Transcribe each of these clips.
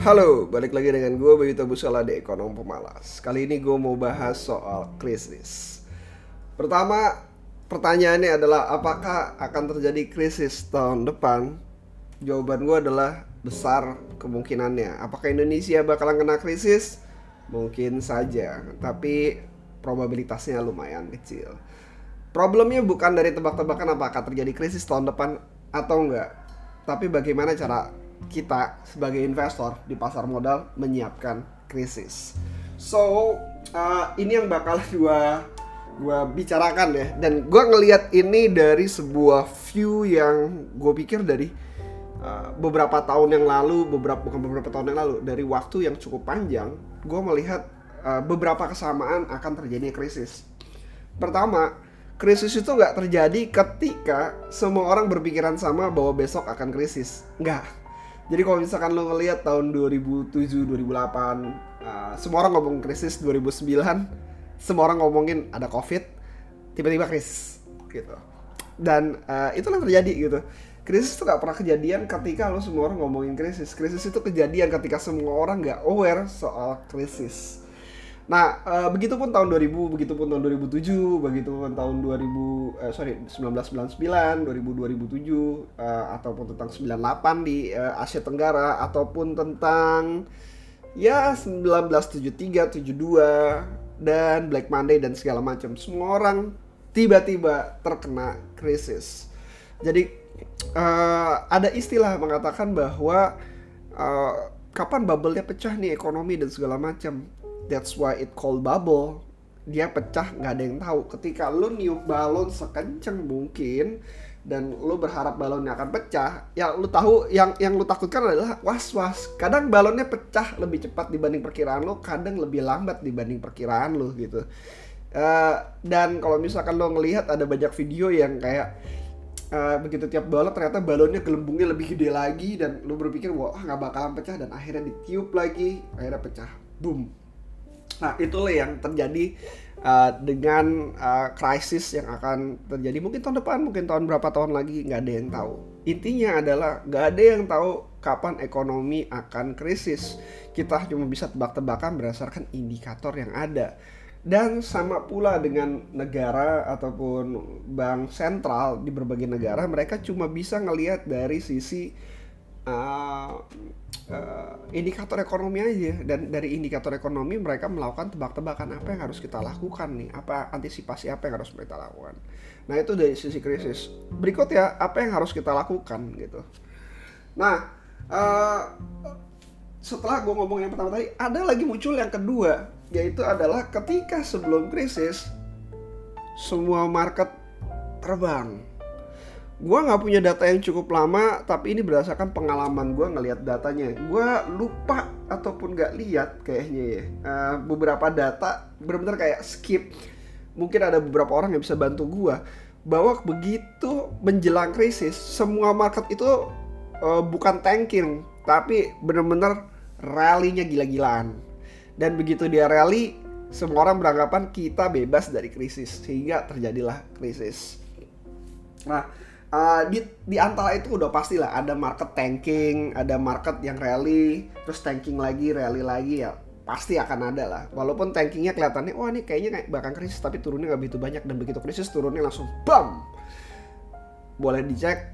Halo, balik lagi dengan gue Bayuta Busala di Ekonom Pemalas Kali ini gue mau bahas soal krisis Pertama, pertanyaannya adalah apakah akan terjadi krisis tahun depan? Jawaban gue adalah besar kemungkinannya Apakah Indonesia bakalan kena krisis? Mungkin saja, tapi probabilitasnya lumayan kecil Problemnya bukan dari tebak-tebakan apakah terjadi krisis tahun depan atau enggak Tapi bagaimana cara kita sebagai investor di pasar modal menyiapkan krisis. So uh, ini yang bakal gua gua bicarakan ya dan gua ngelihat ini dari sebuah view yang gue pikir dari uh, beberapa tahun yang lalu beberapa bukan beberapa tahun yang lalu dari waktu yang cukup panjang gue melihat uh, beberapa kesamaan akan terjadinya krisis. Pertama, krisis itu nggak terjadi ketika semua orang berpikiran sama bahwa besok akan krisis. Nggak jadi kalau misalkan lo ngelihat tahun 2007, 2008, uh, semua orang ngomong krisis 2009, semua orang ngomongin ada covid, tiba-tiba krisis gitu. Dan uh, itulah yang terjadi gitu. Krisis itu gak pernah kejadian ketika lo semua orang ngomongin krisis. Krisis itu kejadian ketika semua orang gak aware soal krisis. Nah, uh, begitupun tahun 2000, begitupun tahun 2007, begitupun tahun 2000 uh, sorry 1999, 2000 2007 uh, ataupun tentang 98 di uh, Asia Tenggara ataupun tentang ya 1973, 72 dan Black Monday dan segala macam. Semua orang tiba-tiba terkena krisis. Jadi uh, ada istilah mengatakan bahwa uh, kapan bubble-nya pecah nih ekonomi dan segala macam that's why it called bubble. Dia pecah nggak ada yang tahu. Ketika lu niup balon sekenceng mungkin dan lu berharap balonnya akan pecah ya lu tahu yang yang lu takutkan adalah was was kadang balonnya pecah lebih cepat dibanding perkiraan lu kadang lebih lambat dibanding perkiraan lu gitu. Uh, dan kalau misalkan lo ngelihat ada banyak video yang kayak uh, begitu tiap balon ternyata balonnya gelembungnya lebih gede lagi dan lu berpikir wah nggak bakalan pecah dan akhirnya ditiup lagi akhirnya pecah. Boom Nah, itulah yang terjadi uh, dengan uh, krisis yang akan terjadi mungkin tahun depan, mungkin tahun berapa tahun lagi nggak ada yang tahu. Intinya adalah nggak ada yang tahu kapan ekonomi akan krisis. Kita cuma bisa tebak-tebakan berdasarkan indikator yang ada. Dan sama pula dengan negara ataupun bank sentral di berbagai negara, mereka cuma bisa ngelihat dari sisi uh, indikator ekonomi aja. Dan dari indikator ekonomi mereka melakukan tebak-tebakan. Apa yang harus kita lakukan nih? Apa antisipasi apa yang harus kita lakukan? Nah itu dari sisi krisis. Berikut ya apa yang harus kita lakukan gitu. Nah uh, setelah gue ngomong yang pertama tadi ada lagi muncul yang kedua yaitu adalah ketika sebelum krisis semua market terbang gue nggak punya data yang cukup lama tapi ini berdasarkan pengalaman gue ngelihat datanya. Gue lupa ataupun nggak lihat kayaknya ya uh, beberapa data benar-benar kayak skip. Mungkin ada beberapa orang yang bisa bantu gue bahwa begitu menjelang krisis semua market itu uh, bukan tanking tapi benar-benar rally-nya gila-gilaan. Dan begitu dia rally semua orang beranggapan kita bebas dari krisis sehingga terjadilah krisis. Nah uh, di di antara itu udah pasti lah ada market tanking, ada market yang rally, terus tanking lagi, rally lagi ya pasti akan ada lah. Walaupun tankingnya kelihatannya, wah ini kayaknya kayak bakal krisis, tapi turunnya nggak begitu banyak dan begitu krisis turunnya langsung bam. Boleh dicek,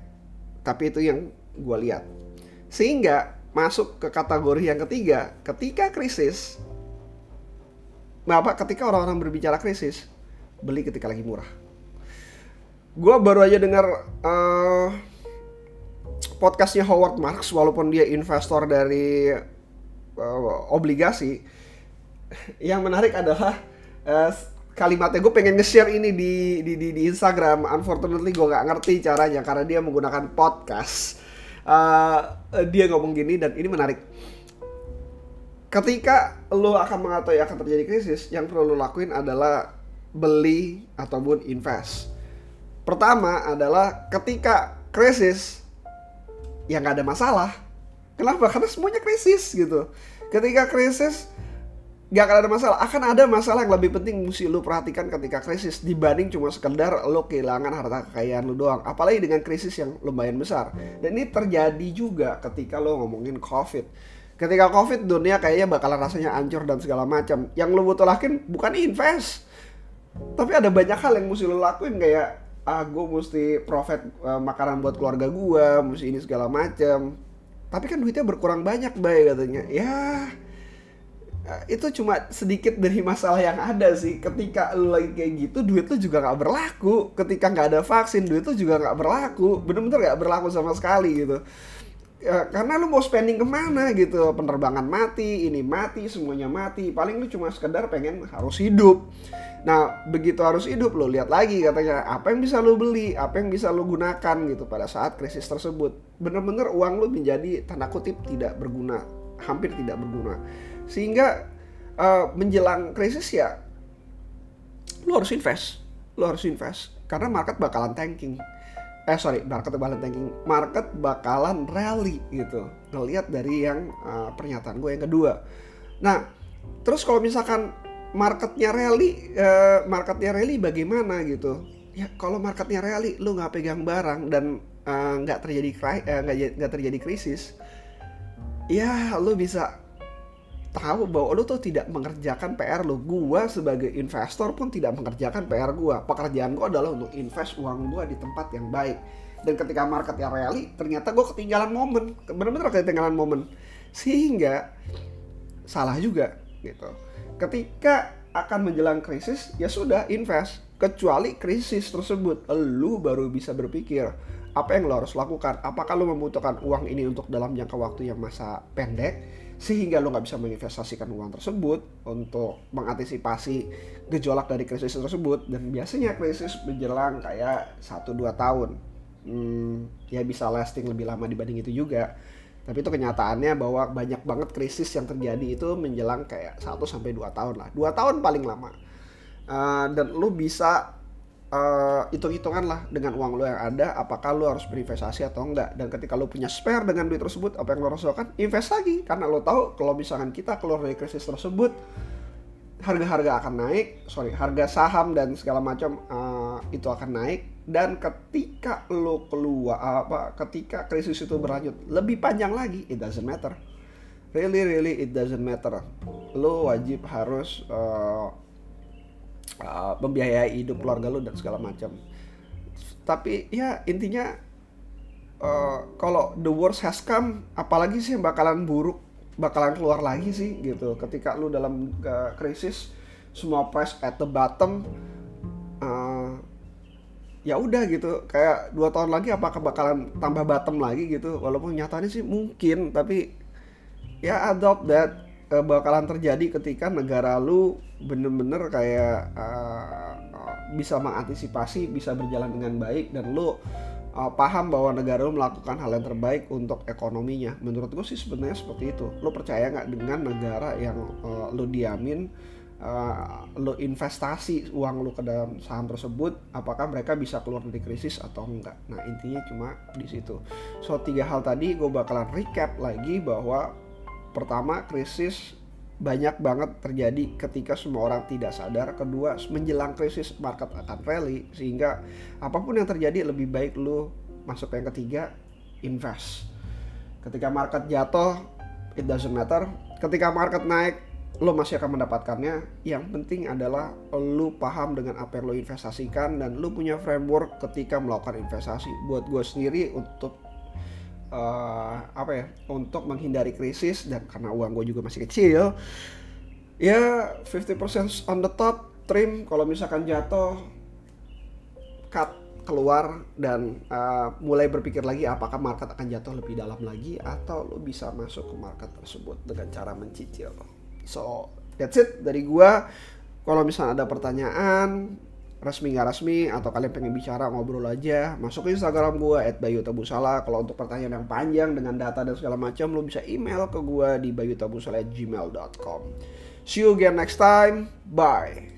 tapi itu yang gue lihat. Sehingga masuk ke kategori yang ketiga, ketika krisis, apa? Ketika orang-orang berbicara krisis, beli ketika lagi murah gue baru aja dengar uh, podcastnya Howard Marks walaupun dia investor dari uh, obligasi. Yang menarik adalah uh, kalimatnya gue pengen nge-share ini di, di di di Instagram. Unfortunately gue gak ngerti caranya karena dia menggunakan podcast. Uh, dia ngomong gini dan ini menarik. Ketika lo akan mengetahui akan terjadi krisis yang perlu lo lakuin adalah beli ataupun invest Pertama adalah ketika krisis ya nggak ada masalah. Kenapa? Karena semuanya krisis gitu. Ketika krisis nggak akan ada masalah. Akan ada masalah yang lebih penting mesti lu perhatikan ketika krisis dibanding cuma sekedar lo kehilangan harta kekayaan lu doang. Apalagi dengan krisis yang lumayan besar. Dan ini terjadi juga ketika lo ngomongin COVID. ketika covid dunia kayaknya bakalan rasanya hancur dan segala macam yang lo butuh lakuin bukan invest tapi ada banyak hal yang mesti lo lakuin kayak ah gue mesti profit uh, makanan buat keluarga gue mesti ini segala macam tapi kan duitnya berkurang banyak bay katanya. Ya Eh, itu cuma sedikit dari masalah yang ada sih. Ketika lu lagi kayak gitu duit lu juga nggak berlaku. Ketika nggak ada vaksin duit lu juga nggak berlaku. Bener-bener nggak berlaku sama sekali gitu ya, karena lu mau spending ke mana gitu? Penerbangan mati ini mati semuanya mati. Paling lu cuma sekedar pengen harus hidup. Nah begitu harus hidup lo lihat lagi katanya apa yang bisa lo beli? Apa yang bisa lo gunakan gitu pada saat krisis tersebut? Bener-bener uang lu menjadi tanda kutip tidak berguna. Hampir tidak berguna. Sehingga uh, menjelang krisis ya lo harus invest. Lo harus invest. Karena market bakalan tanking eh sorry market bakalan tanking market bakalan rally gitu. Ngelihat dari yang uh, pernyataan gue yang kedua. Nah terus kalau misalkan marketnya rally uh, marketnya rally bagaimana gitu? Ya kalau marketnya rally lo nggak pegang barang dan nggak uh, terjadi nggak uh, terjadi krisis ya lo bisa tahu bahwa lu tuh tidak mengerjakan PR lu. Gua sebagai investor pun tidak mengerjakan PR gua. Pekerjaan gua adalah untuk invest uang gua di tempat yang baik. Dan ketika market yang rally, ternyata gua ketinggalan momen. Bener-bener ketinggalan momen. Sehingga salah juga gitu. Ketika akan menjelang krisis, ya sudah invest. Kecuali krisis tersebut, lu baru bisa berpikir apa yang lo harus lakukan. Apakah lo membutuhkan uang ini untuk dalam jangka waktu yang masa pendek? Sehingga lo nggak bisa menginvestasikan uang tersebut untuk mengantisipasi gejolak dari krisis tersebut. Dan biasanya krisis menjelang kayak 1-2 tahun. Hmm, ya bisa lasting lebih lama dibanding itu juga. Tapi itu kenyataannya bahwa banyak banget krisis yang terjadi itu menjelang kayak 1 sampai 2 tahun lah. 2 tahun paling lama. Uh, dan lo bisa uh, hitung-hitungan lah dengan uang lo yang ada apakah lo harus berinvestasi atau enggak. Dan ketika lo punya spare dengan duit tersebut apa yang lo harus lakukan invest lagi karena lo tahu kalau misalkan kita keluar dari krisis tersebut harga-harga akan naik sorry harga saham dan segala macam uh, itu akan naik. Dan ketika lo keluar apa ketika krisis itu berlanjut lebih panjang lagi it doesn't matter. Really really it doesn't matter. Lo wajib harus uh, uh, membiayai hidup keluarga lu dan segala macam. Tapi ya intinya uh, kalau the worst has come apalagi sih bakalan buruk bakalan keluar lagi sih gitu. Ketika lu dalam uh, krisis semua price at the bottom uh, ya udah gitu. Kayak dua tahun lagi apakah bakalan tambah bottom lagi gitu. Walaupun nyatanya sih mungkin tapi ya adopt that uh, bakalan terjadi ketika negara lu bener-bener kayak uh, bisa mengantisipasi bisa berjalan dengan baik dan lu uh, paham bahwa negara lu melakukan hal yang terbaik untuk ekonominya. Menurut gue sih sebenarnya seperti itu. Lu percaya nggak dengan negara yang uh, lu diamin uh, lo investasi uang lo ke dalam saham tersebut apakah mereka bisa keluar dari krisis atau enggak nah intinya cuma di situ. So tiga hal tadi gue bakalan recap lagi bahwa Pertama, krisis banyak banget terjadi ketika semua orang tidak sadar. Kedua, menjelang krisis market akan rally sehingga apa pun yang terjadi lebih baik lu masuk yang ketiga invest. Ketika market jatuh, it doesn't matter. Ketika market naik, lo masih akan mendapatkannya. Yang penting adalah lo paham dengan apa yang lo investasikan dan lo punya framework ketika melakukan investasi. Buat gue sendiri untuk uh, apa ya untuk menghindari krisis dan karena uang gue juga masih kecil ya 50% on the top trim. Kalau misalkan jatuh cut keluar dan uh, mulai berpikir lagi apakah market akan jatuh lebih dalam lagi atau lo bisa masuk ke market tersebut dengan cara mencicil. So that's it dari gua. Kalau misalnya ada pertanyaan resmi nggak resmi atau kalian pengen bicara ngobrol aja masuk ke Instagram gue at Bayu Tabusala kalau untuk pertanyaan yang panjang dengan data dan segala macam lo bisa email ke gue di bayutabusala@gmail.com see you again next time. Bye